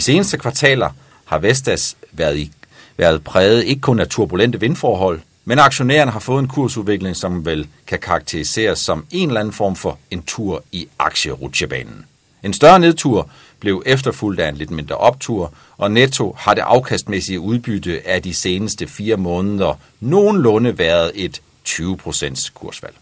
De seneste kvartaler har Vestas været, i, været præget ikke kun af turbulente vindforhold, men aktionærerne har fået en kursudvikling, som vel kan karakteriseres som en eller anden form for en tur i aktierutsjebanen. En større nedtur blev efterfulgt af en lidt mindre optur, og netto har det afkastmæssige udbytte af de seneste fire måneder nogenlunde været et 20% kursfald.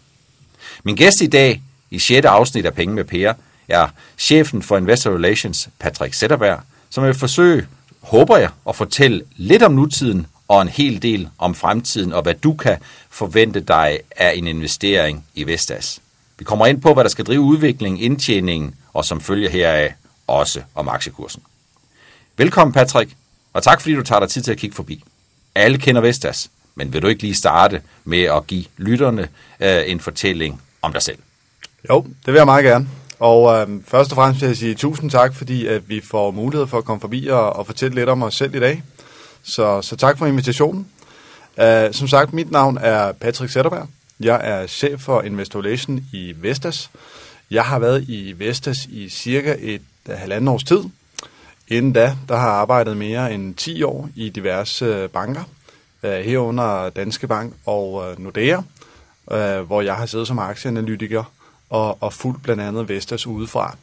Min gæst i dag i 6. afsnit af Penge med Per er chefen for Investor Relations, Patrick Sætterberg, som vil forsøge, håber jeg, at fortælle lidt om nutiden og en hel del om fremtiden og hvad du kan forvente dig af en investering i Vestas. Vi kommer ind på, hvad der skal drive udviklingen, indtjeningen og som følger heraf også om aktiekursen. Velkommen Patrick, og tak fordi du tager dig tid til at kigge forbi. Alle kender Vestas, men vil du ikke lige starte med at give lytterne øh, en fortælling om dig selv? Jo, det vil jeg meget gerne. Og øh, først og fremmest vil jeg sige tusind tak, fordi at vi får mulighed for at komme forbi og, og fortælle lidt om os selv i dag. Så, så tak for invitationen. Uh, som sagt, mit navn er Patrick Sætterberg. Jeg er chef for Investor Relation i Vestas. Jeg har været i Vestas i cirka et øh, halvanden års tid. Inden da, der har jeg arbejdet mere end 10 år i diverse øh, banker, uh, herunder Danske Bank og uh, Nordea, uh, hvor jeg har siddet som aktieanalytiker og, og fulgt blandt andet Vestas udefra.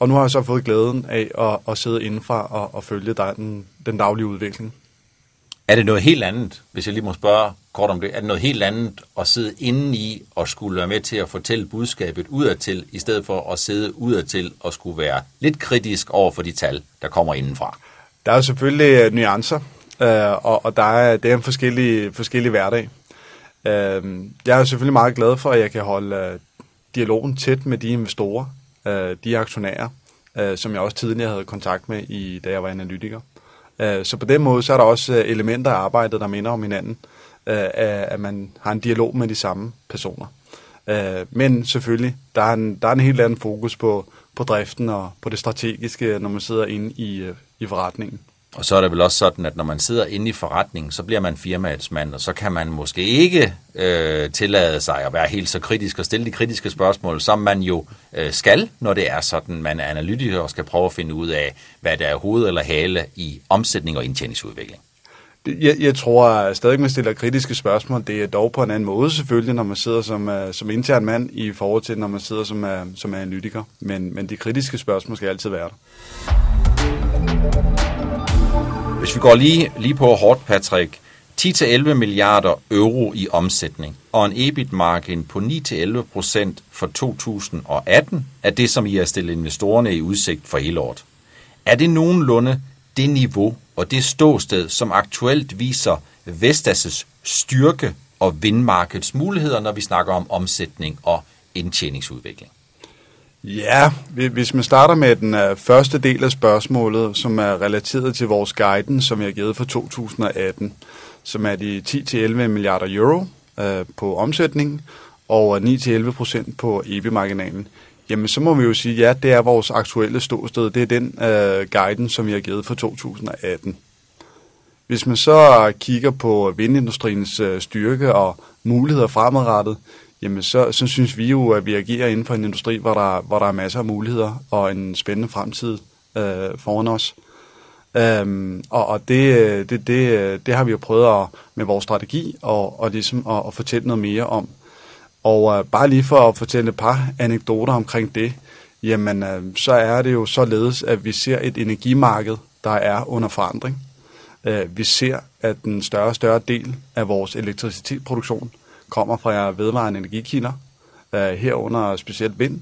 Og nu har jeg så fået glæden af at, at sidde indenfra og, og følge den, den daglige udvikling. Er det noget helt andet, hvis jeg lige må spørge kort om det, er det noget helt andet at sidde inde i og skulle være med til at fortælle budskabet udadtil, i stedet for at sidde udadtil og skulle være lidt kritisk over for de tal, der kommer indenfra? Der er selvfølgelig uh, nuancer, uh, og, og der er, det er en forskellig, forskellig hverdag. Uh, jeg er selvfølgelig meget glad for, at jeg kan holde uh, dialogen tæt med de investorer, øh, de aktionærer, øh, som jeg også tidligere havde kontakt med, i, da jeg var analytiker. Øh, så på den måde, så er der også øh, elementer af arbejdet, der minder om hinanden, øh, at man har en dialog med de samme personer. Øh, men selvfølgelig, der er en, der er en helt anden fokus på, på driften og på det strategiske, når man sidder inde i, øh, i forretningen. Og så er det vel også sådan, at når man sidder inde i forretningen, så bliver man firmaets mand, og så kan man måske ikke øh, tillade sig at være helt så kritisk og stille de kritiske spørgsmål, som man jo øh, skal, når det er sådan, man er analytiker og skal prøve at finde ud af, hvad der er hoved eller hale i omsætning og indtjeningsudvikling. Jeg, jeg tror at stadig, man stiller kritiske spørgsmål. Det er dog på en anden måde selvfølgelig, når man sidder som, uh, som intern mand i forhold til, når man sidder som, uh, som analytiker. Men, men de kritiske spørgsmål skal altid være der. Hvis vi går lige, lige på hårdt, Patrick, 10-11 milliarder euro i omsætning og en EBIT-margin på 9-11 procent for 2018 er det, som I har stillet investorerne i udsigt for hele året. Er det nogenlunde det niveau og det ståsted, som aktuelt viser Vestas' styrke og vindmarkedets muligheder, når vi snakker om omsætning og indtjeningsudvikling? Ja, hvis man starter med den øh, første del af spørgsmålet, som er relateret til vores guidance, som jeg har givet for 2018, som er de 10-11 milliarder euro øh, på omsætningen og øh, 9-11 procent på EBIT-marginalen, jamen så må vi jo sige, ja, det er vores aktuelle ståsted. Det er den guidance, som vi har givet for 2018. Hvis man så kigger på vindindustriens styrke og muligheder fremadrettet, jamen så, så synes vi jo, at vi agerer inden for en industri, hvor der, hvor der er masser af muligheder og en spændende fremtid øh, foran os. Øhm, og og det, det, det, det har vi jo prøvet at, med vores strategi og, og ligesom at, at fortælle noget mere om. Og øh, bare lige for at fortælle et par anekdoter omkring det, jamen øh, så er det jo således, at vi ser et energimarked, der er under forandring. Øh, vi ser, at den større og større del af vores elektricitetsproduktion kommer fra vedvarende energikilder, øh, herunder specielt vind.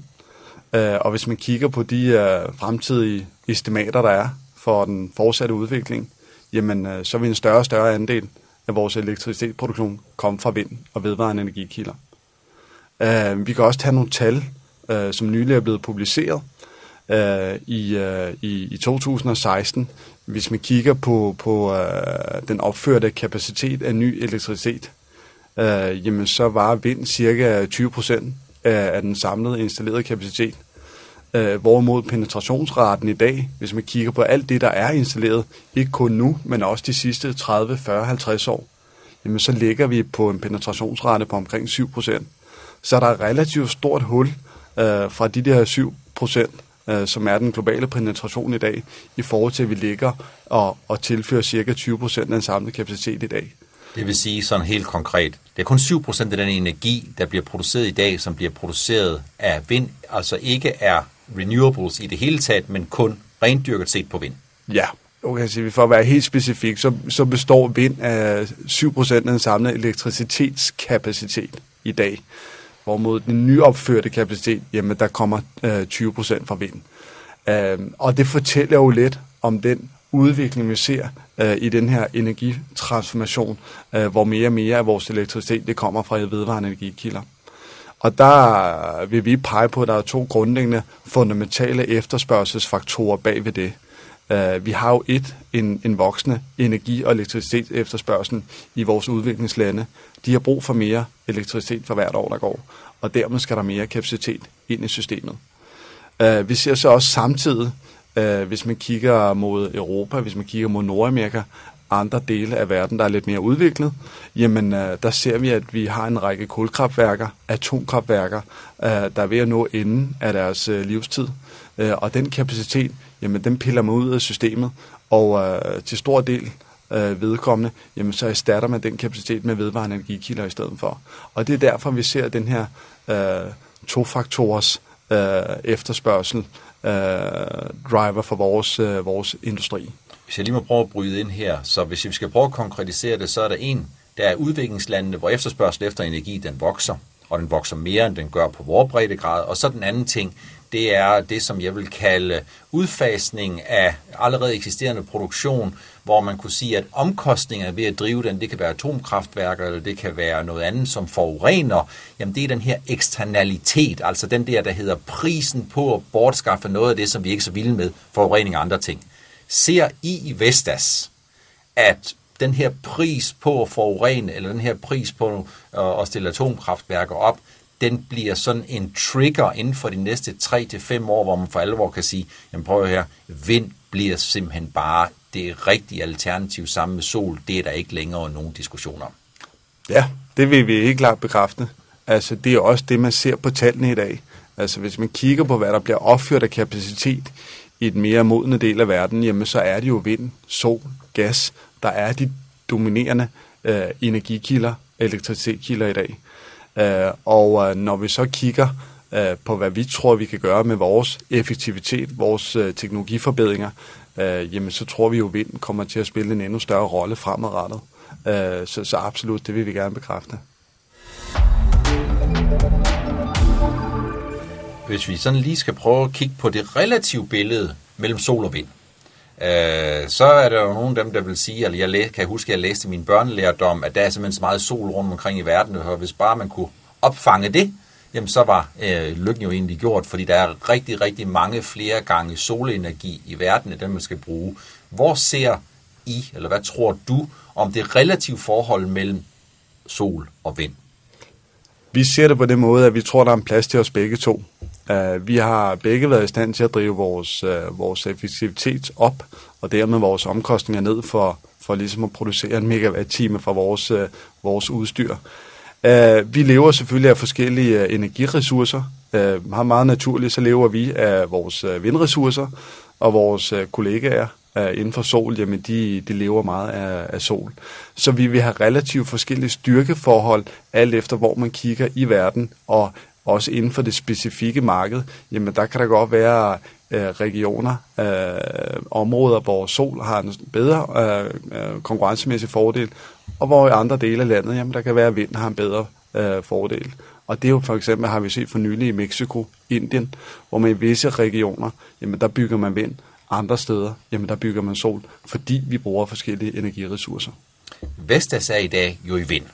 Øh, og hvis man kigger på de øh, fremtidige estimater, der er for den fortsatte udvikling, jamen øh, så vil en større og større andel af vores elektricitetsproduktion komme fra vind og vedvarende energikilder. Øh, vi kan også tage nogle tal, øh, som nylig er blevet publiceret øh, i, øh, i, i 2016. Hvis man kigger på, på øh, den opførte kapacitet af ny elektricitet, øh, jamen så var vind cirka 20 procent af, af den samlede installerede kapacitet. Øh, hvorimod penetrationsraten i dag, hvis man kigger på alt det, der er installeret, ikke kun nu, men også de sidste 30, 40, 50 år, jamen så ligger vi på en penetrationsrate på omkring 7 procent. Så der er et relativt stort hul øh, fra de der 7 procent øh, som er den globale penetration i dag, i forhold til, at vi ligger og, og tilfører cirka 20 procent af den samlede kapacitet i dag. Det vil sige sådan helt konkret, det er kun 7% af den energi, der bliver produceret i dag, som bliver produceret af vind, altså ikke er renewables i det hele taget, men kun rendyrket set på vind. Ja, okay, så for at være helt specifik, så, så består vind af 7% af den samlede elektricitetskapacitet i dag. Hvorimod den nyopførte kapacitet, jamen der kommer øh, 20% fra vind. Øh, og det fortæller jo lidt om den udvikling, vi ser øh, i den her energitransformation, øh, hvor mere og mere af vores elektricitet det kommer fra vedvarende energikilder. Og der vil vi pege på, at der er to grundlæggende fundamentale efterspørgselsfaktorer bag ved det. Uh, vi har jo et, en, en voksende energi- og elektricitet efterspørgsel i vores udviklingslande. De har brug for mere elektricitet for hvert år, der går, og dermed skal der mere kapacitet ind i systemet. Uh, vi ser så også samtidig, øh, hvis man kigger mod Europa, hvis man kigger mod Nordamerika, andre dele af verden, der er lidt mere udviklet, jamen øh, der ser vi, at vi har en række kulkraftværker, atomkraftværker, øh, der er ved at nå enden af deres øh, livstid. Øh, og den kapacitet, jamen den piller man ud af systemet, og øh, til stor del øh, vedkommende, jamen så erstatter man den kapacitet med vedvarende energikilder i stedet for. Og det er derfor, vi ser den her øh, to-faktors øh, efterspørgsel øh, driver for vores, øh, vores industri. Hvis jeg lige må prøve at bryde ind her, så hvis vi skal prøve at konkretisere det, så er der en, der er udviklingslandene, hvor efterspørgsel efter energi, den vokser, og den vokser mere, end den gør på vores breddegrad. Og så den anden ting, det er det, som jeg vil kalde udfasning af allerede eksisterende produktion, hvor man kunne sige, at omkostninger ved at drive den, det kan være atomkraftværker, eller det kan være noget andet, som forurener, jamen det er den her eksternalitet, altså den der, der hedder prisen på at bortskaffe noget af det, som vi ikke er så vilde med, forurening og andre ting. Ser I i Vestas, at den her pris på at forurene, eller den her pris på øh, at stille atomkraftværker op, den bliver sådan en trigger inden for de næste 3-5 år, hvor man for alvor kan sige, jamen prøv her, vind bliver simpelthen bare det rigtige alternativ sammen med sol. Det er der ikke længere nogen diskussion om. Ja, det vil vi helt klart bekræfte. Altså, det er også det, man ser på tallene i dag. Altså, hvis man kigger på, hvad der bliver opført af kapacitet i den mere modne del af verden, jamen så er det jo vind, sol, gas, der er de dominerende øh, energikilder, elektricitetskilder i dag. Øh, og øh, når vi så kigger øh, på, hvad vi tror, vi kan gøre med vores effektivitet, vores øh, teknologiforbedringer, øh, jamen så tror vi jo, at vind kommer til at spille en endnu større rolle fremadrettet. Øh, så, så absolut, det vil vi gerne bekræfte. Hvis vi sådan lige skal prøve at kigge på det relative billede mellem sol og vind, øh, så er der jo nogle af dem, der vil sige, at jeg læ- kan huske, at jeg læste min børnelærdom, at der er simpelthen så meget sol rundt omkring i verden, og hvis bare man kunne opfange det, jamen så var øh, lykken jo egentlig gjort, fordi der er rigtig, rigtig mange flere gange solenergi i verden, end den man skal bruge. Hvor ser I, eller hvad tror du, om det relative forhold mellem sol og vind? Vi ser det på den måde, at vi tror, der er en plads til os begge to. Uh, vi har begge været i stand til at drive vores, uh, vores effektivitet op, og dermed vores omkostninger ned for, for ligesom at producere en megawatt-time fra vores, uh, vores udstyr. Uh, vi lever selvfølgelig af forskellige uh, energiressourcer. Uh, meget naturligt så lever vi af vores uh, vindressourcer, og vores uh, kollegaer uh, inden for sol, jamen de, de lever meget af, af sol. Så vi vil have relativt forskellige styrkeforhold, alt efter hvor man kigger i verden, og også inden for det specifikke marked, jamen der kan der godt være øh, regioner, øh, områder, hvor sol har en bedre øh, øh, konkurrencemæssig fordel, og hvor i andre dele af landet, jamen der kan være, at vind har en bedre øh, fordel. Og det er jo for eksempel, har vi set for nylig i Mexico, Indien, hvor man i visse regioner, jamen der bygger man vind, andre steder, jamen der bygger man sol, fordi vi bruger forskellige energiressourcer. Vestas er i dag jo i vind.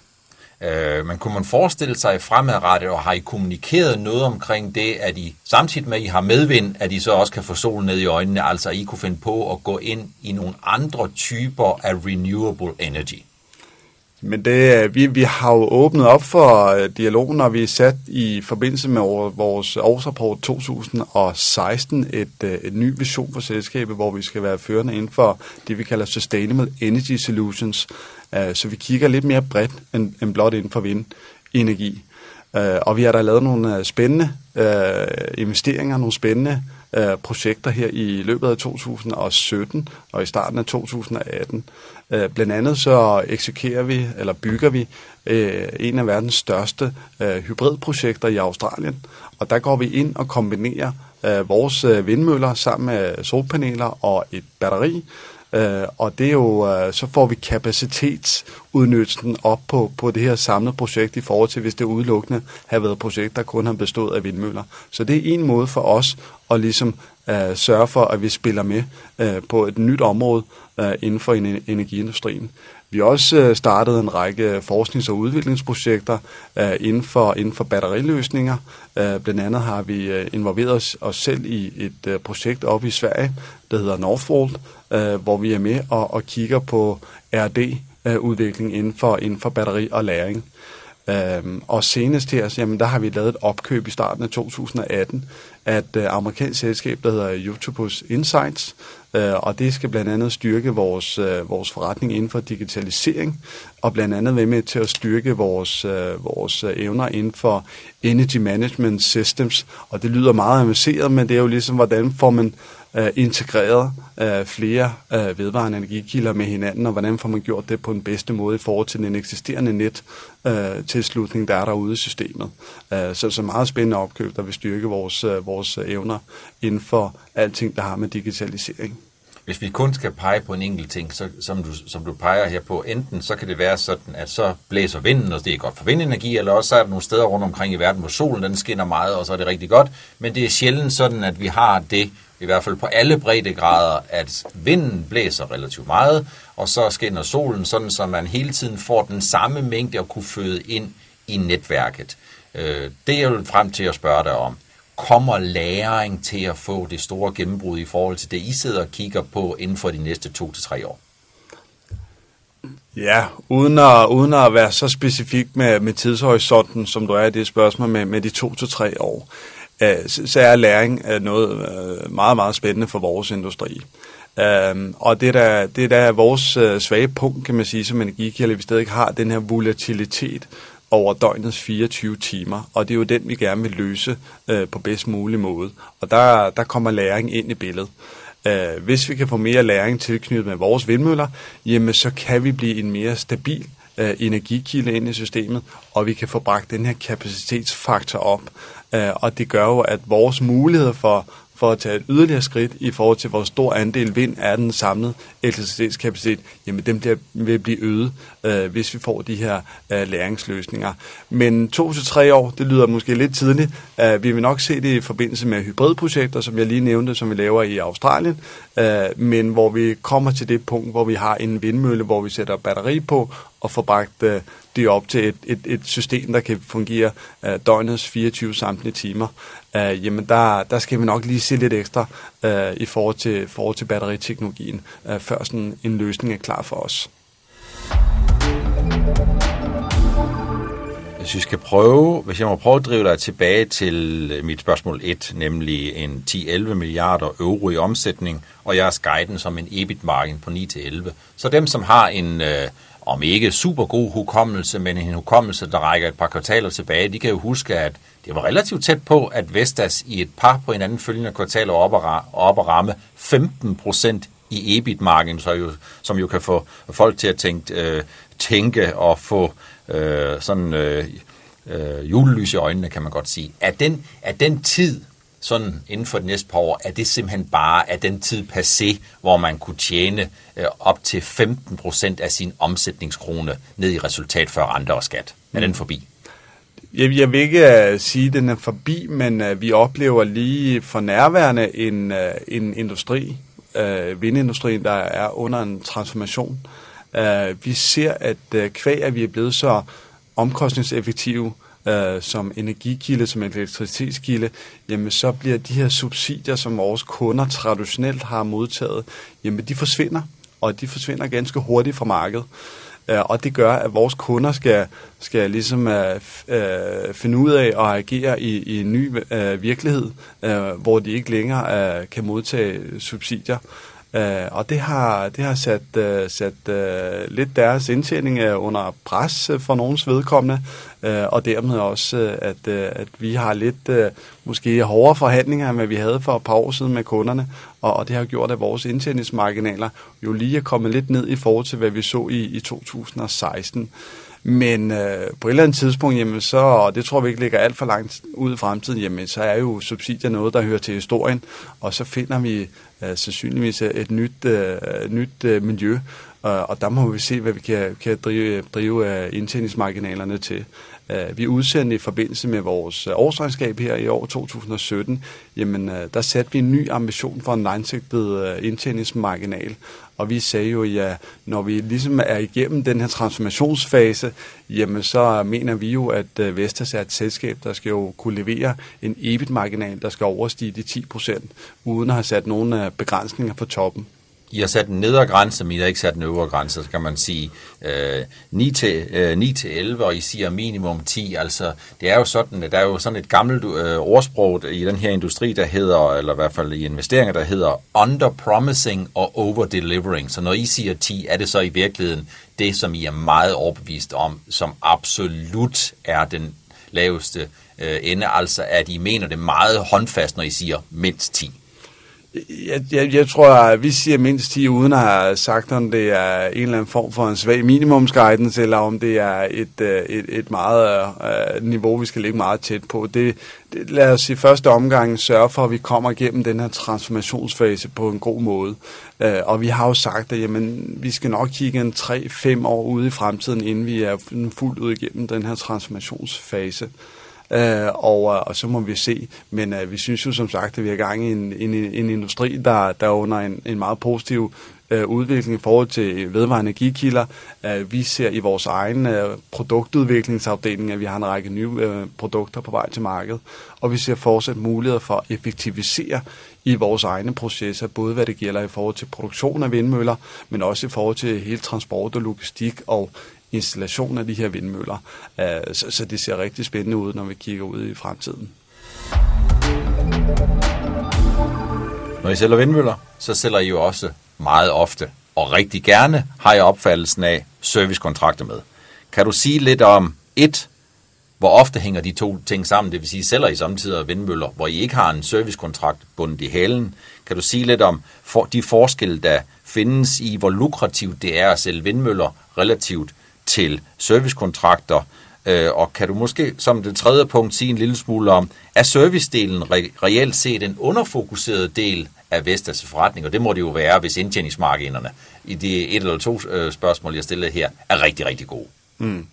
Øh, men kunne man forestille sig fremadrettet, og har I kommunikeret noget omkring det, at I samtidig med, at I har medvind, at I så også kan få solen ned i øjnene, altså I kunne finde på at gå ind i nogle andre typer af renewable energy? Men det, øh, vi, vi har jo åbnet op for øh, dialogen, når vi er sat i forbindelse med vores årsrapport 2016 et, øh, et ny vision for selskabet, hvor vi skal være førende inden for det, vi kalder Sustainable Energy Solutions. Så vi kigger lidt mere bredt end, end blot inden for vindenergi. Og vi har da lavet nogle spændende investeringer, nogle spændende projekter her i løbet af 2017 og i starten af 2018. Øh, blandt andet så eksekverer vi, eller bygger vi, øh, en af verdens største øh, hybridprojekter i Australien. Og der går vi ind og kombinerer øh, vores øh, vindmøller sammen med solpaneler og et batteri, Øh, og det er jo, øh, så får vi kapacitetsudnyttelsen op på, på det her samlede projekt i forhold til, hvis det udelukkende har været et projekt, der kun har bestået af vindmøller. Så det er en måde for os at ligesom øh, sørge for, at vi spiller med øh, på et nyt område øh, inden for energiindustrien. Vi har også øh, startet en række forsknings- og udviklingsprojekter øh, inden, for, inden for batteriløsninger. Øh, blandt andet har vi øh, involveret os, os selv i et øh, projekt oppe i Sverige, der hedder Northvolt, hvor vi er med og, og kigger på RD-udvikling inden for, inden for batteri og læring. Øhm, og senest her, jamen, der har vi lavet et opkøb i starten af 2018 af et øh, amerikansk selskab, der hedder YouTubeus Insights, Øh, og det skal blandt andet styrke vores, øh, vores forretning inden for digitalisering, og blandt andet være med til at styrke vores, øh, vores evner inden for energy management systems, og det lyder meget avanceret, men det er jo ligesom, hvordan får man øh, integreret øh, flere øh, vedvarende energikilder med hinanden, og hvordan får man gjort det på den bedste måde i forhold til den eksisterende net øh, tilslutning, der er derude i systemet. Øh, så så meget spændende opkøb, der vil styrke vores, øh, vores evner inden for alting, der har med digitalisering. Hvis vi kun skal pege på en enkelt ting, så, som, du, som du peger her på, enten så kan det være sådan, at så blæser vinden, og det er godt for vindenergi, eller også så er der nogle steder rundt omkring i verden, hvor solen den skinner meget, og så er det rigtig godt. Men det er sjældent sådan, at vi har det, i hvert fald på alle breddegrader, at vinden blæser relativt meget, og så skinner solen, sådan så man hele tiden får den samme mængde at kunne føde ind i netværket. Øh, det er jeg vil frem til at spørge dig om. Kommer læring til at få det store gennembrud i forhold til det, I sidder og kigger på inden for de næste to til tre år? Ja, uden at, uden at være så specifik med, med tidshorisonten, som du er i det spørgsmål med, med de to til tre år, Øh, så er læring øh, noget øh, meget, meget spændende for vores industri. Um, og det er, det er da vores svage punkt, kan man sige, som energikilde, vi stadig har den her volatilitet over døgnets 24 timer, og det er jo den, vi gerne vil løse øh, på bedst mulig måde. Og der, der kommer læring ind i billedet. Øh, hvis vi kan få mere læring tilknyttet med vores vindmøller, jamen så kan vi blive en mere stabil øh, energikilde ind i systemet, og vi kan få bragt den her kapacitetsfaktor op. Uh, og det gør jo, at vores muligheder for for at tage et yderligere skridt i forhold til, hvor stor andel vind er den samlede elektricitetskapacitet, jamen dem bliver, vil blive øget, øh, hvis vi får de her øh, læringsløsninger. Men to til tre år, det lyder måske lidt tidligt. Øh, vi vil nok se det i forbindelse med hybridprojekter, som jeg lige nævnte, som vi laver i Australien, øh, men hvor vi kommer til det punkt, hvor vi har en vindmølle, hvor vi sætter batteri på og får bragt øh, det op til et, et, et system, der kan fungere øh, døgnets 24 samtlige timer øh, jamen der, der skal vi nok lige se lidt ekstra øh, i forhold til, forhold til batteriteknologien, øh, før sådan en løsning er klar for os. Hvis vi skal prøve, hvis jeg må prøve at drive dig tilbage til øh, mit spørgsmål 1, nemlig en 10-11 milliarder euro i omsætning, og jeres guiden som en EBIT-margin på 9-11. Så dem, som har en, øh, om ikke super god hukommelse, men en hukommelse, der rækker et par kvartaler tilbage, de kan jo huske, at det var relativt tæt på, at Vestas i et par på hinanden følgende kvartaler op og, op ramme 15 procent i EBIT-marken, så jo, som jo kan få folk til at tænke, øh, tænke og få øh, sådan øh, øh, julelys i øjnene, kan man godt sige. Er den, er den tid, sådan inden for de næste par år, er det simpelthen bare af den tid passé, hvor man kunne tjene øh, op til 15 procent af sin omsætningskrone ned i resultat før renter og skat. Er mm. den forbi? Jeg, jeg vil ikke uh, sige, at den er forbi, men uh, vi oplever lige for nærværende en, uh, en industri, uh, vindindustrien, der er under en transformation. Uh, vi ser, at uh, kvæg, at vi er blevet så omkostningseffektive øh, som energikilde, som elektricitetskilde, jamen så bliver de her subsidier, som vores kunder traditionelt har modtaget, jamen de forsvinder, og de forsvinder ganske hurtigt fra markedet. Øh, og det gør, at vores kunder skal, skal ligesom uh, uh, finde ud af at agere i, i en ny uh, virkelighed, uh, hvor de ikke længere uh, kan modtage subsidier. Øh, og det har, det har sat, uh, sat uh, lidt deres indtjening øh, under pres uh, for nogens vedkommende, uh, og dermed også, uh, at, uh, at vi har lidt uh, måske hårdere forhandlinger, end hvad vi havde for et par år siden med kunderne, og, og det har gjort, at vores indtjeningsmarginaler jo lige er kommet lidt ned i forhold til, hvad vi så i, i 2016. Men øh, på et eller andet tidspunkt, jamen så, og det tror vi ikke ligger alt for langt ud i fremtiden, jamen så er jo subsidier noget, der hører til historien, og så finder vi øh, sandsynligvis et nyt, øh, nyt øh, miljø, og, og der må vi se, hvad vi kan, kan drive, drive øh, indtjeningsmarginalerne til. Øh, vi udsendte i forbindelse med vores øh, årsregnskab her i år 2017, jamen øh, der satte vi en ny ambition for en langsigtet indtjeningsmarginal, og vi sagde jo, ja, når vi ligesom er igennem den her transformationsfase, jamen så mener vi jo, at Vestas er et selskab, der skal jo kunne levere en EBIT-marginal, der skal overstige de 10 procent, uden at have sat nogle begrænsninger på toppen. I har sat en nedre grænse, men I har ikke sat en øvre grænse, så kan man sige øh, 9, til, øh, 9 til 11, og I siger minimum 10. Altså, det er jo sådan, at der er jo sådan et gammelt øh, ordsprog i den her industri, der hedder, eller i hvert fald i investeringer, der hedder under-promising og over-delivering. Så når I siger 10, er det så i virkeligheden det, som I er meget overbevist om, som absolut er den laveste øh, ende, altså at I mener det meget håndfast, når I siger mindst 10? Jeg, jeg, jeg tror, at vi siger mindst 10, uden at have sagt, om det er en eller anden form for en svag minimumsguidance, eller om det er et, øh, et, et meget uh, niveau, vi skal ligge meget tæt på. Det, det, lad os i første omgang sørge for, at vi kommer igennem den her transformationsfase på en god måde. Øh, og vi har jo sagt, at jamen, vi skal nok kigge en 3-5 år ude i fremtiden, inden vi er fuldt ud igennem den her transformationsfase øh, og, øh, og så må vi se. Men øh, vi synes jo som sagt, at vi er i gang i en, en, en industri, der, der er under en, en meget positiv øh, udvikling i forhold til vedvarende energikilder. Øh, vi ser i vores egen øh, produktudviklingsafdeling, at vi har en række nye øh, produkter på vej til markedet, og vi ser fortsat muligheder for at effektivisere i vores egne processer, både hvad det gælder i forhold til produktion af vindmøller, men også i forhold til hele transport og logistik og installation af de her vindmøller. Øh, så, så det ser rigtig spændende ud, når vi kigger ud i fremtiden. Når I sælger vindmøller, så sælger I jo også meget ofte, og rigtig gerne har jeg opfattelsen af servicekontrakter med. Kan du sige lidt om, et, hvor ofte hænger de to ting sammen? Det vil sige, sælger I samtidig vindmøller, hvor I ikke har en servicekontrakt bundet i halen? Kan du sige lidt om for de forskelle, der findes i, hvor lukrativt det er at sælge vindmøller relativt til servicekontrakter, øh, og kan du måske som det tredje punkt sige en lille smule om, er servicedelen re- reelt set en underfokuseret del af Vestas forretning, og det må det jo være, hvis indtjeningsmarginerne i de et eller to øh, spørgsmål, jeg stillede her, er rigtig, rigtig gode. Mm.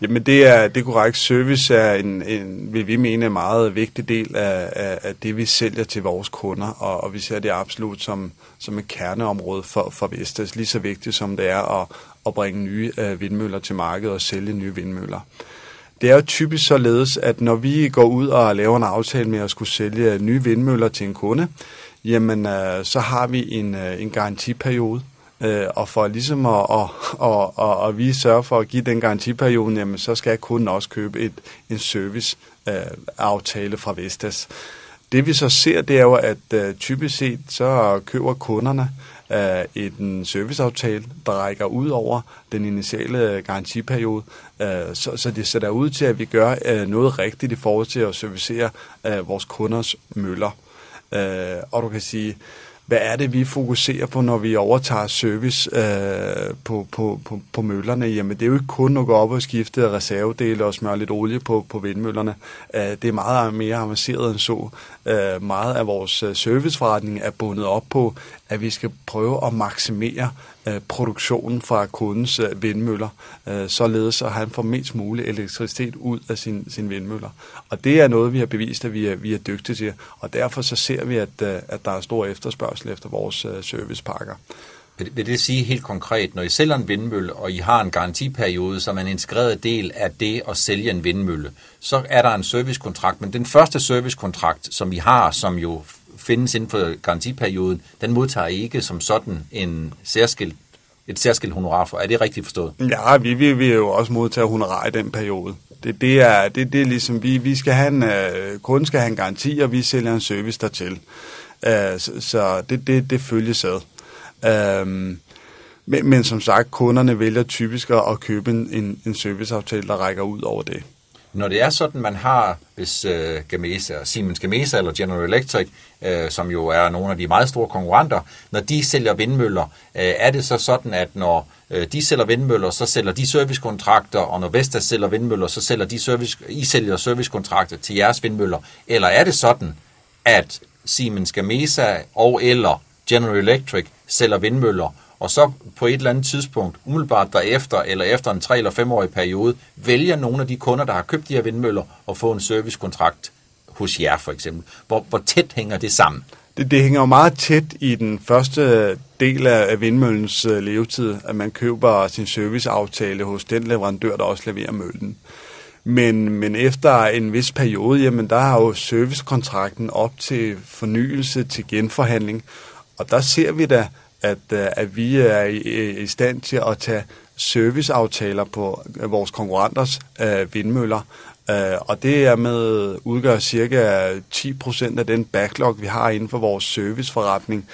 Jamen det er, det er korrekt. Service er en, en, vil vi mene, en meget vigtig del af, af, af det, vi sælger til vores kunder, og, og vi ser det absolut som, som et kerneområde for, for Vestas, lige så vigtigt som det er at, at bringe nye øh, vindmøller til markedet og sælge nye vindmøller. Det er jo typisk således, at når vi går ud og laver en aftale med at skulle sælge nye vindmøller til en kunde, jamen øh, så har vi en, øh, en garantiperiode, øh, og for ligesom at, at, at, at, at vi sørger for at give den garantiperiode, jamen så skal kunden også købe et, en service øh, aftale fra Vestas. Det vi så ser, det er jo, at øh, typisk set så køber kunderne øh, en serviceaftale, der rækker ud over den initiale garantiperiode, øh, så, så det ser ud til, at vi gør øh, noget rigtigt i forhold til at servicere øh, vores kunders møller. Øh, og du kan sige, hvad er det, vi fokuserer på, når vi overtager service øh, på, på, på, på møllerne? Jamen, det er jo ikke kun at gå op og skifte reservedele og smøre lidt olie på, på vindmøllerne. Øh, det er meget mere avanceret end så. Øh, meget af vores øh, serviceforretning er bundet op på, at vi skal prøve at maksimere øh, produktionen fra kundens øh, vindmøller, øh, således at han får mest mulig elektricitet ud af sin, sin vindmøller. Og det er noget, vi har bevist, at vi er, vi er dygtige til, og derfor så ser vi, at, øh, at der er stor efterspørgsel efter vores servicepakker. servicepakker. Vil det sige helt konkret, når I sælger en vindmølle, og I har en garantiperiode, som er en integreret del af det at sælge en vindmølle, så er der en servicekontrakt, men den første servicekontrakt, som I har, som jo findes inden for garantiperioden, den modtager ikke som sådan en særskilt et særskilt honorar for. Er det rigtigt forstået? Ja, vi vil, vi jo også modtage honorar i den periode. Det, det, er, det, det er ligesom, vi, vi skal have en, øh, kunden skal have en garanti, og vi sælger en service dertil. Uh, så så det, det, det følges ad. Øh, men, men som sagt, kunderne vælger typisk at købe en, en serviceaftale, der rækker ud over det. Når det er sådan, man har, hvis øh, Gamesa, Siemens Gamesa eller General Electric, øh, som jo er nogle af de meget store konkurrenter, når de sælger vindmøller, øh, er det så sådan, at når øh, de sælger vindmøller, så sælger de servicekontrakter, og når Vestas sælger vindmøller, så sælger de service, I sælger servicekontrakter til jeres vindmøller? Eller er det sådan, at Siemens Gamesa og eller General Electric sælger vindmøller, og så på et eller andet tidspunkt, umiddelbart derefter, eller efter en 3 eller 5 årig periode, vælger nogle af de kunder, der har købt de her vindmøller, at få en servicekontrakt hos jer for eksempel. Hvor, hvor tæt hænger det sammen? Det, det hænger jo meget tæt i den første del af vindmøllens øh, levetid, at man køber sin serviceaftale hos den leverandør, der også leverer møllen. Men, men efter en vis periode, jamen der er jo servicekontrakten op til fornyelse, til genforhandling. Og der ser vi da, at, øh, at vi er i, i stand til at tage serviceaftaler på øh, vores konkurrenters øh, vindmøller. Øh, og det er med udgør cirka 10% af den backlog, vi har inden for vores serviceforretning.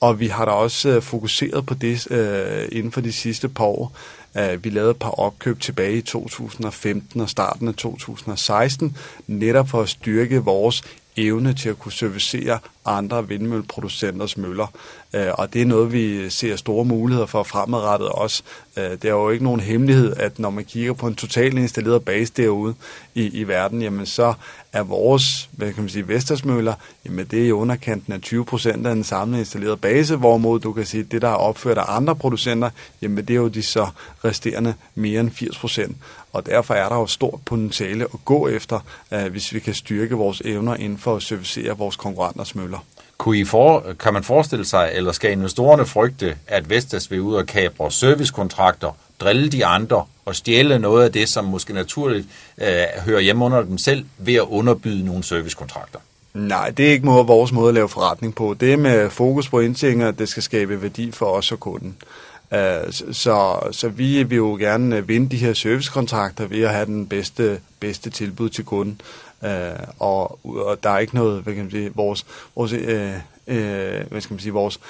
Og vi har da også øh, fokuseret på det øh, inden for de sidste par år. Øh, vi lavede et par opkøb tilbage i 2015 og starten af 2016, netop for at styrke vores evne til at kunne servicere andre vindmølleproducenters møller. Øh, og det er noget, vi ser store muligheder for fremadrettet også. Øh, det er jo ikke nogen hemmelighed, at når man kigger på en totalt installeret base derude i, i verden, jamen så er vores, hvad kan man sige, Vestersmøller, jamen det er i underkanten af 20 procent af den samlede installerede base, hvorimod du kan sige, at det, der er opført af andre producenter, jamen det er jo de så resterende mere end 80 procent. Og derfor er der jo stort potentiale at gå efter, øh, hvis vi kan styrke vores evner inden for at servicere vores konkurrenters møller. Kunne I for, kan man forestille sig, eller skal investorerne frygte, at Vestas vil ud og kabre servicekontrakter, drille de andre og stjæle noget af det, som måske naturligt øh, hører hjemme under dem selv, ved at underbyde nogle servicekontrakter? Nej, det er ikke måde, vores måde at lave forretning på. Det er med fokus på at det skal skabe værdi for os og kunden. Uh, så, så vi vil jo gerne vinde de her servicekontrakter ved at have den bedste, bedste tilbud til kunden. Øh, og, og der er ikke noget, hvad kan man sige, vores, vores øh, øh, hvad skal man sige, vores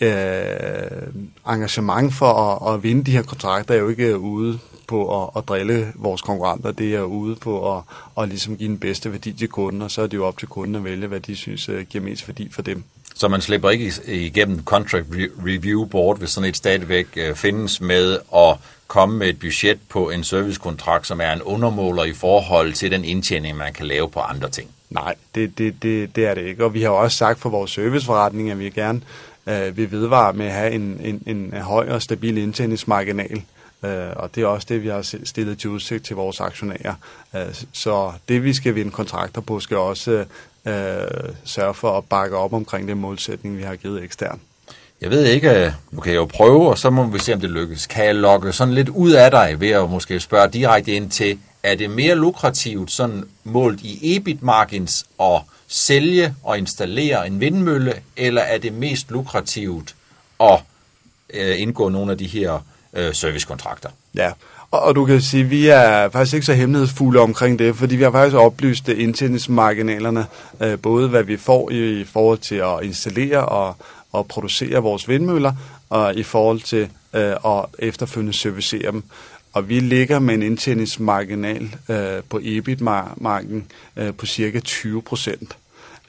øh, engagement for at, at vinde de her kontrakter er jo ikke ude på at, at drille vores konkurrenter, det er ude på at, at ligesom give den bedste værdi til kunden, og så er det jo op til kunden at vælge, hvad de synes øh, giver mest værdi for dem. Så man slipper ikke igennem contract review board, hvis sådan et stadigvæk øh, findes med at komme med et budget på en servicekontrakt, som er en undermåler i forhold til den indtjening, man kan lave på andre ting? Nej, det, det, det, det er det ikke. Og vi har også sagt for vores serviceforretning, at vi gerne øh, vil vedvare med at have en, en, en høj og stabil indtjeningsmarginal. Øh, og det er også det, vi har stillet til udsigt til vores aktionærer. Øh, så det, vi skal vinde kontrakter på, skal også øh, sørge for at bakke op omkring den målsætning, vi har givet ekstern. Jeg ved ikke, nu kan jeg jo prøve, og så må vi se, om det lykkes. Kan jeg lokke sådan lidt ud af dig ved at måske spørge direkte ind til, er det mere lukrativt sådan målt i EBIT margins at sælge og installere en vindmølle, eller er det mest lukrativt at øh, indgå nogle af de her øh, servicekontrakter? Ja, og, og du kan sige, at vi er faktisk ikke så hemmelighedsfulde omkring det, fordi vi har faktisk oplyst øh, indtjeningsmarginalerne, øh, både hvad vi får i, i forhold til at installere og og producere vores vindmøller, og i forhold til øh, at efterfølgende servicere dem. Og vi ligger med en indtjeningsmarginal øh, på EBIT-marken øh, på cirka 20 procent.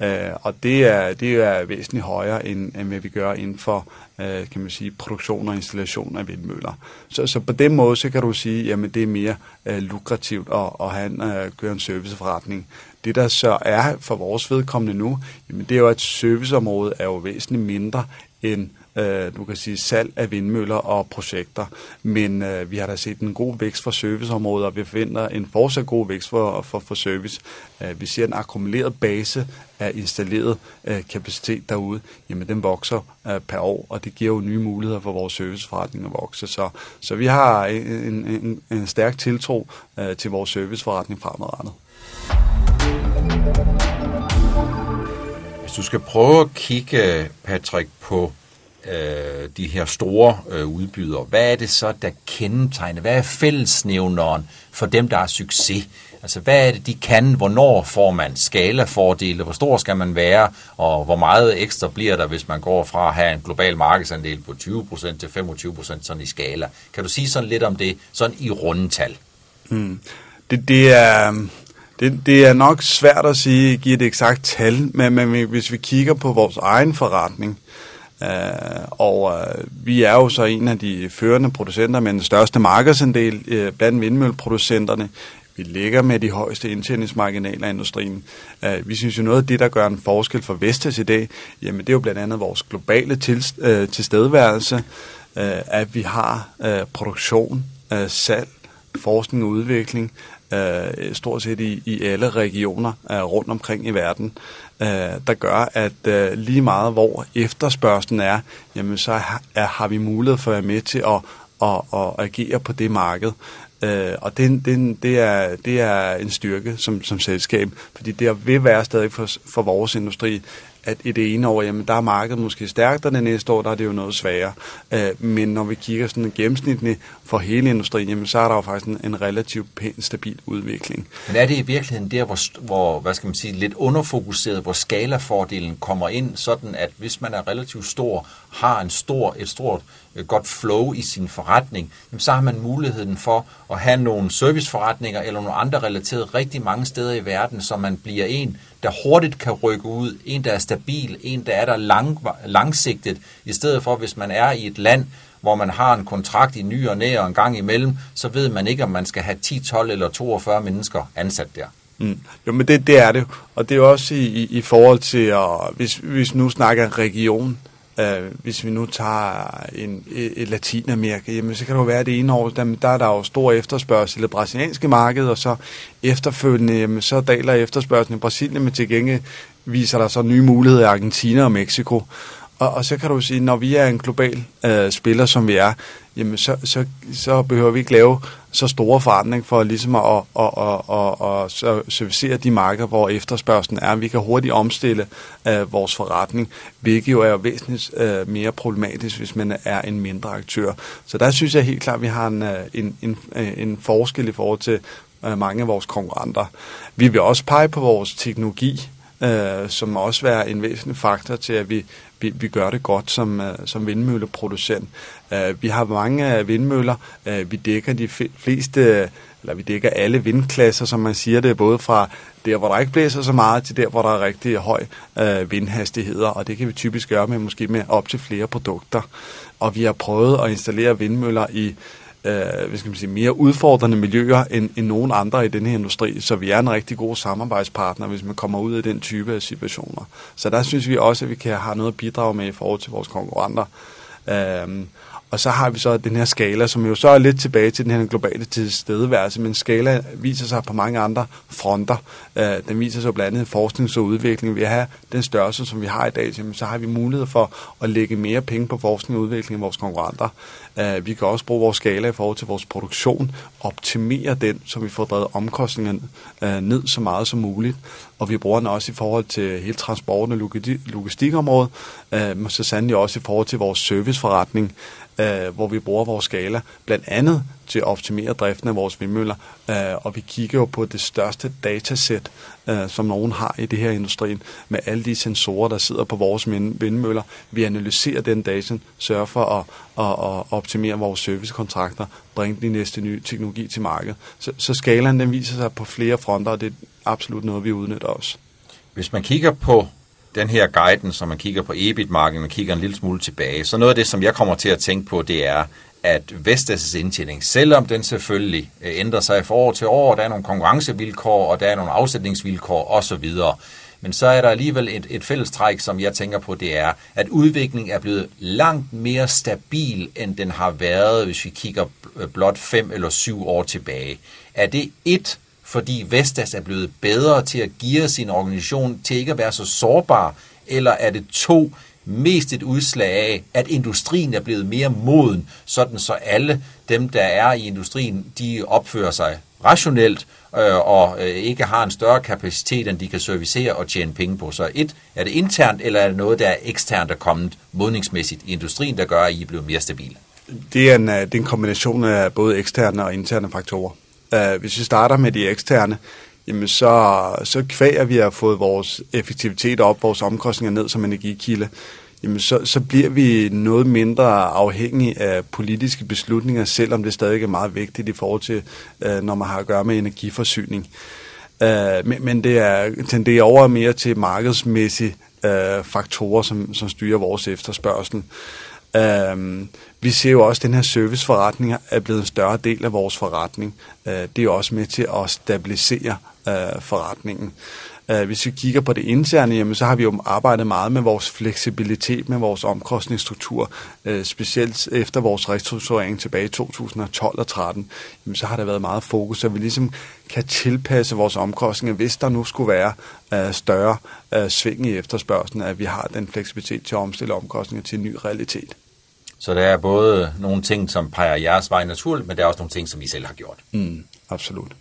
Øh, og det er, det er væsentligt højere, end, end hvad vi gør inden for øh, kan man sige, produktion og installation af vindmøller. Så, så på den måde, så kan du sige, at det er mere øh, lukrativt at, at have en, øh, køre en serviceforretning. Det, der så er for vores vedkommende nu, jamen det er jo, at serviceområdet er jo væsentligt mindre end øh, du kan sige salg af vindmøller og projekter. Men øh, vi har da set en god vækst for serviceområdet, og vi forventer en fortsat god vækst for, for, for service. Øh, vi ser en akkumuleret base af installeret øh, kapacitet derude. Jamen den vokser øh, per år, og det giver jo nye muligheder for vores serviceforretning at vokse. Så, så vi har en, en, en stærk tiltro øh, til vores serviceforretning fremadrettet. Hvis du skal prøve at kigge, Patrick, på øh, de her store øh, udbydere, hvad er det så, der kendetegner? Hvad er fællesnævneren for dem, der har succes? Altså, hvad er det, de kan? Hvornår får man skalafordele? Hvor stor skal man være? Og hvor meget ekstra bliver der, hvis man går fra at have en global markedsandel på 20% til 25% sådan i skala? Kan du sige sådan lidt om det, sådan i rundetal? Mm. Det, det er... Det, det er nok svært at sige, give et eksakt tal, men, men hvis vi kigger på vores egen forretning, øh, Øh, og øh, vi er jo så en af de førende producenter med den største markedsandel øh, blandt vindmølleproducenterne. Vi ligger med de højeste indtjeningsmarginaler i industrien. Øh, vi synes jo noget af det, der gør en forskel for Vestas i dag, jamen det er jo blandt andet vores globale til, øh, tilstedeværelse, at vi har produktion, salg, forskning og udvikling, øh, stort set i, i alle regioner øh, rundt omkring i verden, øh, der gør, at øh, lige meget hvor efterspørgselen er, jamen så har, er, har vi mulighed for at være med til at, at, at agere på det marked. Øh, og det, det, det, er, det er en styrke som, som selskab, fordi det vil være stadig for, for vores industri, at i det ene år, jamen der er markedet måske stærkt, og det næste år, der er det jo noget sværere. Øh, men når vi kigger sådan gennemsnitligt for hele industrien, jamen så er der jo faktisk en, en relativt pæn, stabil udvikling. Men er det i virkeligheden der, hvor, hvor hvad skal man sige, lidt underfokuseret, hvor skalafordelen kommer ind, sådan at hvis man er relativt stor, har en stor, et stort øh, godt flow i sin forretning, jamen så har man muligheden for at have nogle serviceforretninger eller nogle andre relateret rigtig mange steder i verden, så man bliver en, der hurtigt kan rykke ud, en, der er stabil, en, der er der lang, langsigtet, i stedet for, hvis man er i et land, hvor man har en kontrakt i ny og næ og en gang imellem, så ved man ikke, om man skal have 10, 12 eller 42 mennesker ansat der. Mm. Jo, men det, det er det. Og det er også i, i, i forhold til, at, hvis, hvis nu snakker region, øh, hvis vi nu tager en, et Latinamerika, jamen så kan det jo være, at det ene år, der, der er der jo stor efterspørgsel i det brasilianske marked, og så efterfølgende, jamen, så daler efterspørgselen i Brasilien, men til gengæld viser der så nye muligheder i Argentina og Mexico. Og, og så kan du sige, når vi er en global øh, spiller, som vi er, jamen så, så, så behøver vi ikke lave så store forandring for ligesom at, at, at, at, at, at servicere de markeder, hvor efterspørgselen er. Vi kan hurtigt omstille uh, vores forretning, hvilket jo er væsentligt uh, mere problematisk, hvis man er en mindre aktør. Så der synes jeg helt klart, at vi har en, øh, en, en, en forskel i forhold til uh, mange af vores konkurrenter. Vi vil også pege på vores teknologi, øh, som også være en væsentlig faktor til, at vi vi, vi gør det godt som, uh, som vindmølleproducent. Uh, vi har mange uh, vindmøller. Uh, vi dækker de fleste, eller vi dækker alle vindklasser, som man siger det, både fra der, hvor der ikke blæser så meget, til der, hvor der er rigtig høj uh, vindhastigheder, og det kan vi typisk gøre med måske med op til flere produkter. Og vi har prøvet at installere vindmøller i øh, hvad skal man sige, mere udfordrende miljøer end, end nogen andre i den her industri, så vi er en rigtig god samarbejdspartner, hvis man kommer ud af den type af situationer. Så der synes vi også, at vi kan have noget at bidrage med i forhold til vores konkurrenter. Øh, og så har vi så den her skala, som jo så er lidt tilbage til den her globale tilstedeværelse, men skala viser sig på mange andre fronter. Øh, den viser sig blandt andet forsknings- og udvikling. Vi har den størrelse, som vi har i dag, så har vi mulighed for at lægge mere penge på forskning og udvikling end vores konkurrenter. Øh, vi kan også bruge vores skala i forhold til vores produktion, optimere den, så vi får drevet omkostningerne øh, ned så meget som muligt. Og vi bruger den også i forhold til hele transporten og logistikområdet, øh, men så sandelig også i forhold til vores serviceforretning øh, hvor vi bruger vores skala, blandt andet til at optimere driften af vores vindmøller, øh, og vi kigger jo på det største datasæt, øh, som nogen har i det her industrien, med alle de sensorer, der sidder på vores vindmøller. Vi analyserer den data, sørger for at, at, at optimere vores servicekontrakter, bringe de næste nye teknologi til markedet. Så, så skalaen den viser sig på flere fronter, og det absolut noget, vi udnytter også. Hvis man kigger på den her guiden, som man kigger på EBIT-markedet, man kigger en lille smule tilbage, så noget af det, som jeg kommer til at tænke på, det er, at Vestas' indtjening, selvom den selvfølgelig øh, ændrer sig fra år til år, der er nogle konkurrencevilkår, og der er nogle afsætningsvilkår osv., men så er der alligevel et, et fællestræk, som jeg tænker på, det er, at udviklingen er blevet langt mere stabil, end den har været, hvis vi kigger blot fem eller syv år tilbage. Er det et fordi Vestas er blevet bedre til at give sin organisation til ikke at være så sårbar, eller er det to, mest et udslag af, at industrien er blevet mere moden, sådan så alle dem, der er i industrien, de opfører sig rationelt øh, og øh, ikke har en større kapacitet, end de kan servicere og tjene penge på. Så et, er det internt, eller er det noget, der er eksternt og kommet modningsmæssigt i industrien, der gør, at I er blevet mere stabile? Det er en, øh, det er en kombination af både eksterne og interne faktorer. Uh, hvis vi starter med de eksterne, jamen så, så kvæg vi har fået vores effektivitet op, vores omkostninger ned som energikilde, jamen så, så bliver vi noget mindre afhængige af politiske beslutninger, selvom det stadig er meget vigtigt i forhold til, uh, når man har at gøre med energiforsyning. Uh, men, men det er tenderer over mere til markedsmæssige uh, faktorer, som, som styrer vores efterspørgsel. Uh, vi ser jo også, at den her serviceforretning er blevet en større del af vores forretning. Øh, det er også med til at stabilisere øh, forretningen. Øh, hvis vi kigger på det interne, jamen, så har vi jo arbejdet meget med vores fleksibilitet, med vores omkostningsstruktur, specielt efter vores restrukturering tilbage i 2012 og 2013, jamen, så har der været meget fokus, så vi ligesom kan tilpasse vores omkostninger, hvis der nu skulle være større uh, sving i efterspørgselen, at vi har den fleksibilitet til at omstille omkostninger til en ny realitet. Så der er både nogle ting, som peger jeres vej naturligt, men der er også nogle ting, som I selv har gjort. Mm, absolut.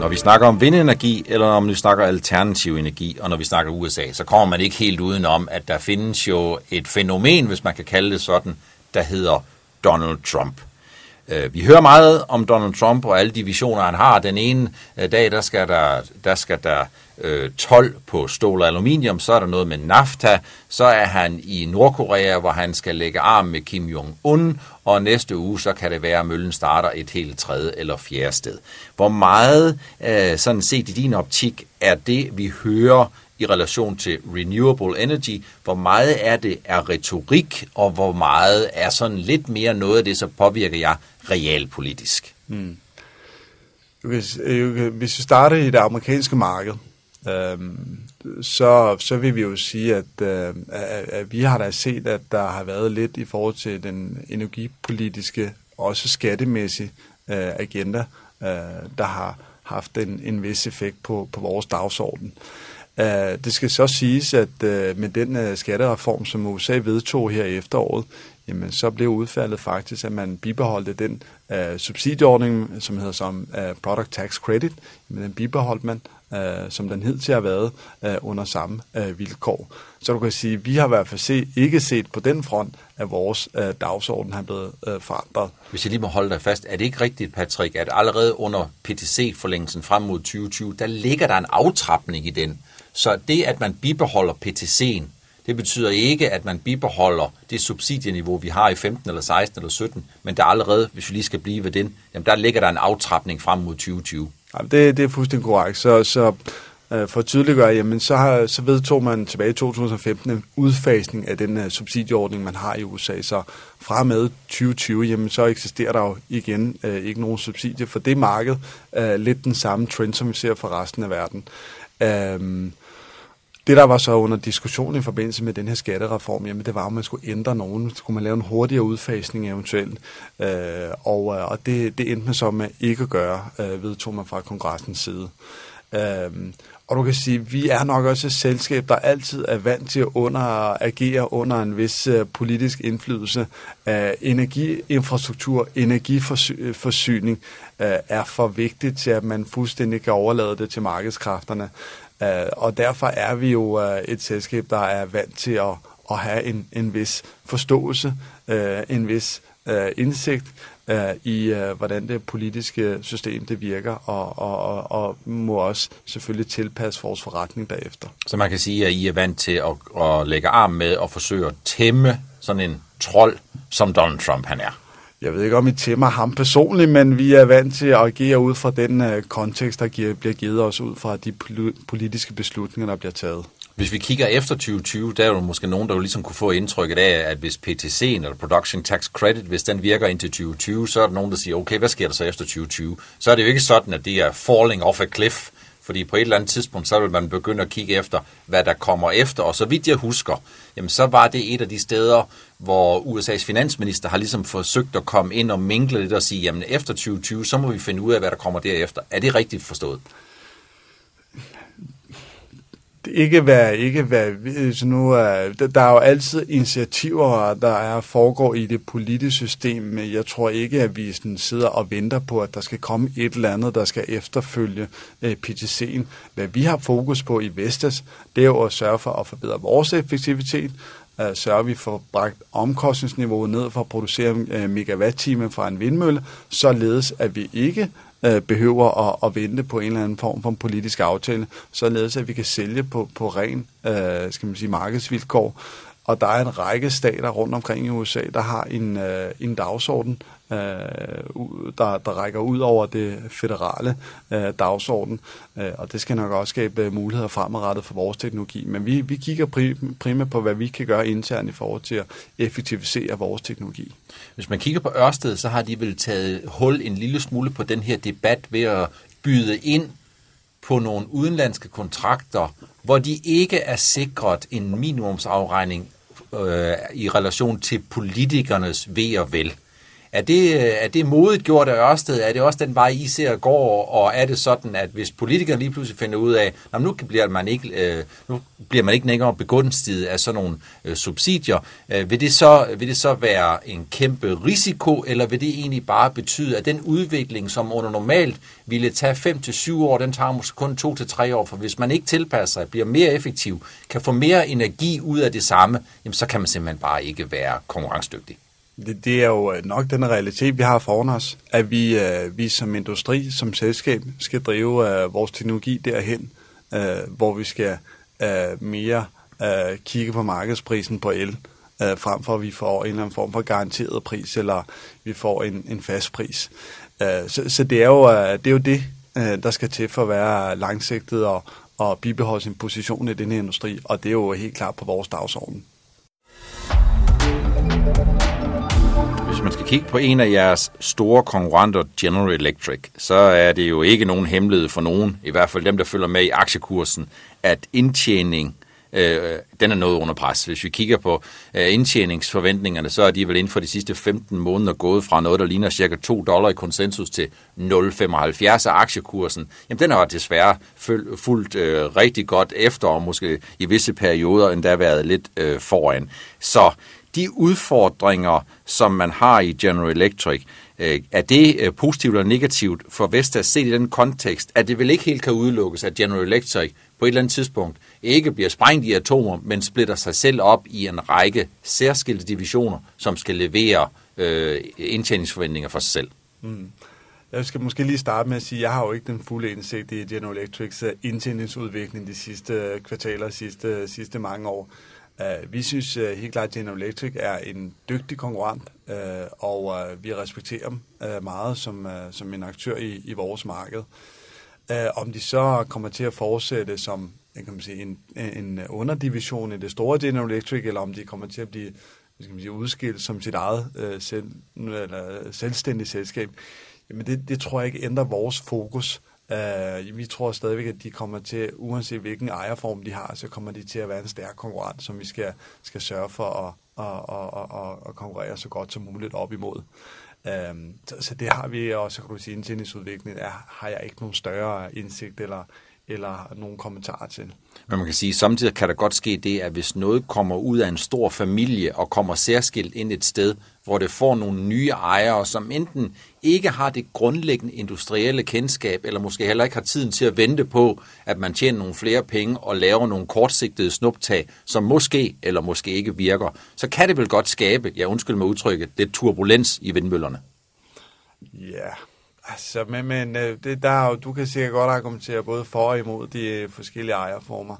Når vi snakker om vindenergi, eller når vi snakker alternativ energi, og når vi snakker USA, så kommer man ikke helt udenom, at der findes jo et fænomen, hvis man kan kalde det sådan, der hedder Donald Trump. Øh, vi hører meget om Donald Trump og alle de visioner, han har. Den ene øh, dag, der skal der, der, skal der øh, 12 på stål og aluminium, så er der noget med NAFTA, så er han i Nordkorea, hvor han skal lægge arm med Kim Jong-un, og næste uge, så kan det være, at møllen starter et helt tredje eller fjerde sted. Hvor meget, øh, sådan set i din optik, er det, vi hører i relation til renewable energy, hvor meget er det er retorik, og hvor meget er sådan lidt mere noget af det, så påvirker jeg realpolitisk? Mm. Hvis, øh, hvis vi starter i det amerikanske marked, øhm, så, så vil vi jo sige, at, øh, at, at vi har da set, at der har været lidt i forhold til den energipolitiske, også skattemæssige øh, agenda, øh, der har haft en, en vis effekt på, på vores dagsorden. Uh, det skal så siges, at uh, med den uh, skattereform, som USA vedtog her i efteråret, jamen, så blev udfaldet faktisk, at man bibeholdte den øh, subsidieordning, som hedder som øh, Product Tax Credit, men den bibeholdt man, øh, som den hed til at have været øh, under samme øh, vilkår. Så du kan sige, at vi har i hvert fald se, ikke set på den front, at vores øh, dagsorden har blevet øh, forandret. Hvis jeg lige må holde dig fast, er det ikke rigtigt, Patrick, at allerede under PTC-forlængelsen frem mod 2020, der ligger der en aftrapning i den, så det, at man bibeholder PTC'en, det betyder ikke, at man bibeholder det subsidieniveau, vi har i 15 eller 16 eller 17, men der allerede, hvis vi lige skal blive ved den, jamen der ligger der en aftrapning frem mod 2020. Jamen det, det er fuldstændig korrekt. Så, så øh, for at tydeliggøre, jamen så, har, så vedtog man tilbage i 2015 en udfasning af den uh, subsidieordning, man har i USA. Så fra med 2020, jamen så eksisterer der jo igen uh, ikke nogen subsidie for det marked. Uh, lidt den samme trend, som vi ser for resten af verden. Uh, det, der var så under diskussion i forbindelse med den her skattereform, jamen det var, om man skulle ændre nogen. Skulle man lave en hurtigere udfasning eventuelt? Øh, og øh, og det, det endte man så med ikke at gøre, øh, vedtog man fra kongressens side. Øh, og du kan sige, vi er nok også et selskab, der altid er vant til at under, agere under en vis øh, politisk indflydelse. Øh, energiinfrastruktur, energiforsyning øh, er for vigtigt til, at man fuldstændig kan overlade det til markedskræfterne. Øh, og derfor er vi jo øh, et selskab, der er vant til at, at have en, en vis forståelse, øh, en vis øh, indsigt i, hvordan det politiske system det virker, og, og, og, og må også selvfølgelig tilpasse vores forretning derefter. Så man kan sige, at I er vant til at, at lægge arm med og forsøge at tæmme sådan en trold, som Donald Trump han er jeg ved ikke om I tæmmer ham personligt, men vi er vant til at agere ud fra den øh, kontekst, der giver, bliver givet os ud fra de politiske beslutninger, der bliver taget. Hvis vi kigger efter 2020, der er jo måske nogen, der jo ligesom kunne få indtrykket af, at hvis PTC'en eller Production Tax Credit, hvis den virker indtil 2020, så er der nogen, der siger, okay, hvad sker der så efter 2020? Så er det jo ikke sådan, at det er falling off a cliff, fordi på et eller andet tidspunkt, så vil man begynde at kigge efter, hvad der kommer efter. Og så vidt jeg husker, jamen så var det et af de steder, hvor USA's finansminister har ligesom forsøgt at komme ind og minkle lidt og sige, jamen efter 2020, så må vi finde ud af, hvad der kommer derefter. Er det rigtigt forstået? Ikke være, ikke være, så nu er, der er jo altid initiativer, der er foregår i det politiske system, men jeg tror ikke, at vi sådan sidder og venter på, at der skal komme et eller andet, der skal efterfølge øh, PTC'en. Hvad vi har fokus på i Vestas, det er jo at sørge for at forbedre vores effektivitet, øh, sørger vi for bragt omkostningsniveauet ned for at producere øh, megawatt-time fra en vindmølle, således at vi ikke øh, behøver at, at vente på en eller anden form for en politisk aftale, således at vi kan sælge på, på ren øh, skal man sige, markedsvilkår. Og der er en række stater rundt omkring i USA, der har en, øh, en dagsorden, øh, der, der rækker ud over det federale øh, dagsorden, øh, og det skal nok også skabe øh, muligheder fremadrettet for vores teknologi. Men vi, vi kigger prim, primært på, hvad vi kan gøre internt i forhold til at effektivisere vores teknologi. Hvis man kigger på Ørsted, så har de vel taget hul en lille smule på den her debat ved at byde ind på nogle udenlandske kontrakter, hvor de ikke er sikret en minimumsafregning øh, i relation til politikernes ved og vel. Er det, øh, er det modigt gjort af Ørsted? Er det også den vej, I ser går? Og er det sådan, at hvis politikere lige pludselig finder ud af, at nu bliver man ikke, øh, nu bliver man ikke længere begunstiget af sådan nogle øh, subsidier, øh, vil, det så, vil det så være en kæmpe risiko, eller vil det egentlig bare betyde, at den udvikling, som under normalt ville tage 5-7 år, den tager måske kun 2-3 år, for hvis man ikke tilpasser sig, bliver mere effektiv, kan få mere energi ud af det samme, jamen så kan man simpelthen bare ikke være konkurrencedygtig. Det, det er jo øh, nok den realitet, vi har foran os, at vi, øh, vi som industri, som selskab, skal drive øh, vores teknologi derhen, øh, hvor vi skal øh, mere øh, kigge på markedsprisen på el, øh, frem for at vi får en eller anden form for garanteret pris, eller vi får en, en fast pris. Øh, så, så det er jo øh, det, er jo det øh, der skal til for at være langsigtet og, og bibeholde sin position i den her industri, og det er jo helt klart på vores dagsorden. Hvis man skal kigge på en af jeres store konkurrenter, General Electric, så er det jo ikke nogen hemmelighed for nogen, i hvert fald dem, der følger med i aktiekursen, at indtjening øh, den er noget under pres. Hvis vi kigger på øh, indtjeningsforventningerne, så er de vel inden for de sidste 15 måneder gået fra noget, der ligner cirka 2 dollar i konsensus til 0,75 af aktiekursen. Jamen den har desværre fulgt øh, rigtig godt efter, og måske i visse perioder endda været lidt øh, foran. Så de udfordringer, som man har i General Electric, øh, er det øh, positivt eller negativt for Vestas set i den kontekst, at det vel ikke helt kan udelukkes, at General Electric på et eller andet tidspunkt ikke bliver sprængt i atomer, men splitter sig selv op i en række særskilte divisioner, som skal levere øh, indtjeningsforventninger for sig selv. Mm. Jeg skal måske lige starte med at sige, at jeg har jo ikke den fulde indsigt i General Electrics øh, indtjeningsudvikling de sidste kvartaler, sidste, sidste mange år. Uh, vi synes uh, helt klart, at General Electric er en dygtig konkurrent, uh, og uh, vi respekterer dem uh, meget som, uh, som en aktør i, i vores marked. Uh, om de så kommer til at fortsætte som kan man sige, en, en underdivision i det store General Electric, eller om de kommer til at blive skal man sige, udskilt som sit eget uh, selv, eller selvstændigt selskab, jamen det, det tror jeg ikke ændrer vores fokus. Uh, vi tror stadigvæk, at de kommer til, uanset hvilken ejerform de har, så kommer de til at være en stærk konkurrent, som vi skal, skal sørge for at, at, at, at, at konkurrere så godt som muligt op imod. Uh, så, så det har vi, og så kan du sige, indtjeningsudvikling er, har jeg ikke nogen større indsigt eller, eller nogen kommentarer til. Men man kan sige, at samtidig kan der godt ske det, at hvis noget kommer ud af en stor familie og kommer særskilt ind et sted, hvor det får nogle nye ejere, som enten ikke har det grundlæggende industrielle kendskab, eller måske heller ikke har tiden til at vente på, at man tjener nogle flere penge og laver nogle kortsigtede snuptag, som måske eller måske ikke virker, så kan det vel godt skabe, jeg undskyld med udtrykket, det turbulens i vindmøllerne. Ja, Altså, men, men øh, det, der jo, du kan sikkert godt argumentere både for og imod de øh, forskellige ejerformer.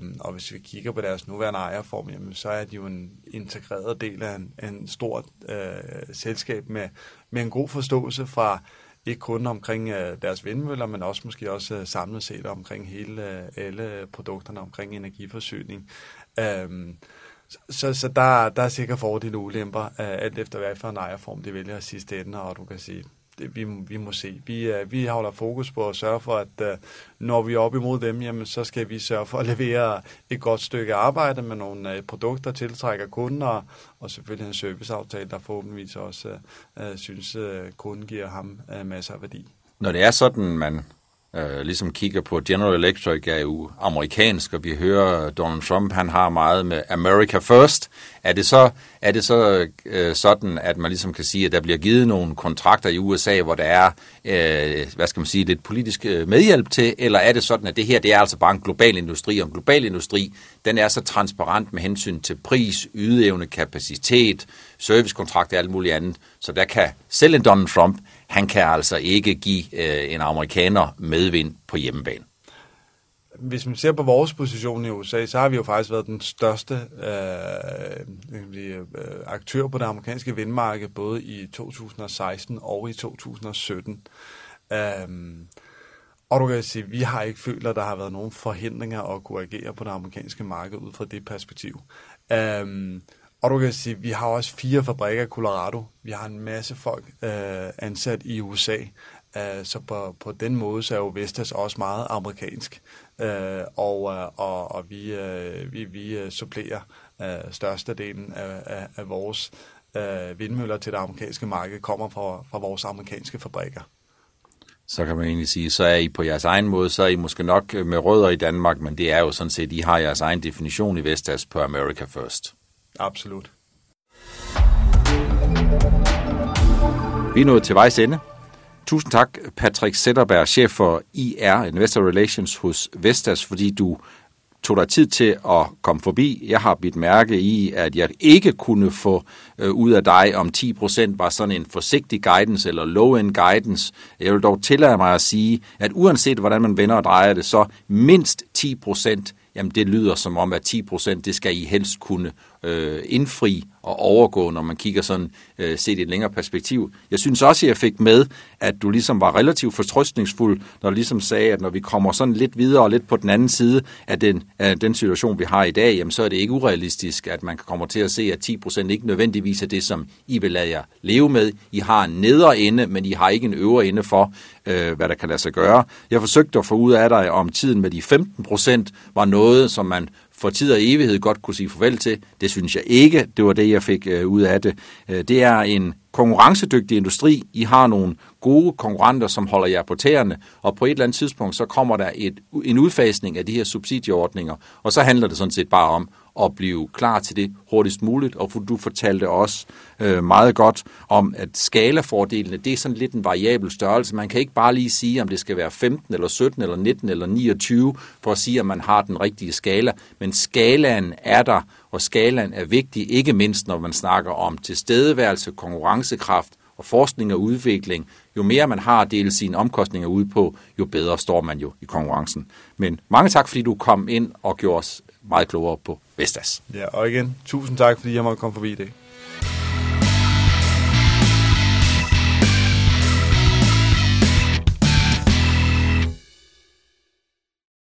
Um, og hvis vi kigger på deres nuværende ejerform, jamen, så er de jo en integreret del af en, en stor uh, øh, selskab med, med en god forståelse fra ikke kun omkring uh, deres vindmøller, men også måske også uh, samlet set omkring hele uh, alle produkterne omkring energiforsyning. Um, så, så der, der er sikkert fordele og ulemper, uh, alt efter hvad for en ejerform de vælger sidste ende, og du kan sige, det, vi, vi må se. Vi, uh, vi holder fokus på at sørge for, at uh, når vi er op imod dem, jamen, så skal vi sørge for at levere et godt stykke arbejde med nogle uh, produkter, tiltrækker kunder, og, og selvfølgelig en serviceaftale, der forhåbentligvis også uh, synes, uh, kunden giver ham uh, masser af værdi. Når det er sådan, man øh, ligesom kigger på General Electric er jo amerikansk, og vi hører Donald Trump, han har meget med America First. Er det så, er det så øh, sådan, at man ligesom kan sige, at der bliver givet nogle kontrakter i USA, hvor der er, øh, hvad skal man sige, lidt politisk øh, medhjælp til, eller er det sådan, at det her, det er altså bare en global industri, og en global industri, den er så transparent med hensyn til pris, ydeevne, kapacitet, servicekontrakter og alt muligt andet, så der kan selv en Donald Trump, han kan altså ikke give øh, en amerikaner medvind på hjemmebane. Hvis man ser på vores position i USA, så har vi jo faktisk været den største øh, øh aktør på det amerikanske vindmarked, både i 2016 og i 2017. Øh, og du kan sige, at vi har ikke følt, at der har været nogen forhindringer at kunne agere på det amerikanske marked ud fra det perspektiv. Øh, og du kan sige, at vi har også fire fabrikker i Colorado. Vi har en masse folk øh, ansat i USA. Øh, så på, på den måde så er jo Vestas også meget amerikansk. Øh, og, øh, og, og vi, øh, vi, vi øh, supplerer øh, størstedelen af, af, af vores øh, vindmøller til det amerikanske marked kommer fra, fra vores amerikanske fabrikker. Så kan man egentlig sige, så er I på jeres egen måde, så er I måske nok med rødder i Danmark, men det er jo sådan set, I har jeres egen definition i Vestas på America First. Absolut. Vi er nået til vejs ende. Tusind tak, Patrick Sætterberg, chef for IR Investor Relations hos Vestas, fordi du tog dig tid til at komme forbi. Jeg har bidt mærke i, at jeg ikke kunne få øh, ud af dig, om 10% var sådan en forsigtig guidance eller low-end guidance. Jeg vil dog tillade mig at sige, at uanset hvordan man vender og drejer det, så mindst 10%, jamen det lyder som om, at 10% det skal I helst kunne øh, indfri og overgå, når man kigger sådan øh, set i et længere perspektiv. Jeg synes også, at jeg fik med, at du ligesom var relativt fortrøstningsfuld, når du ligesom sagde, at når vi kommer sådan lidt videre og lidt på den anden side af den, af den situation, vi har i dag, jamen så er det ikke urealistisk, at man kommer til at se, at 10% ikke nødvendigvis er det, som I vil lade jer leve med. I har en nedre ende, men I har ikke en øvre ende for, øh, hvad der kan lade sig gøre. Jeg forsøgte at få ud af dig, om tiden med de 15% var noget, som man for tid og evighed godt kunne sige farvel til. Det synes jeg ikke. Det var det, jeg fik øh, ud af det. Øh, det er en konkurrencedygtig industri. I har nogle gode konkurrenter, som holder jer på tæerne, og på et eller andet tidspunkt, så kommer der et, en udfasning af de her subsidieordninger, og så handler det sådan set bare om at blive klar til det hurtigst muligt, og du fortalte også øh, meget godt om, at skalafordelene, det er sådan lidt en variabel størrelse. Man kan ikke bare lige sige, om det skal være 15 eller 17 eller 19 eller 29, for at sige, at man har den rigtige skala, men skalaen er der, og skalaen er vigtig, ikke mindst når man snakker om tilstedeværelse, konkurrencekraft og forskning og udvikling. Jo mere man har at dele sine omkostninger ud på, jo bedre står man jo i konkurrencen. Men mange tak, fordi du kom ind og gjorde os meget klogere på Vestas. Ja, og igen, tusind tak, fordi jeg måtte komme forbi i dag.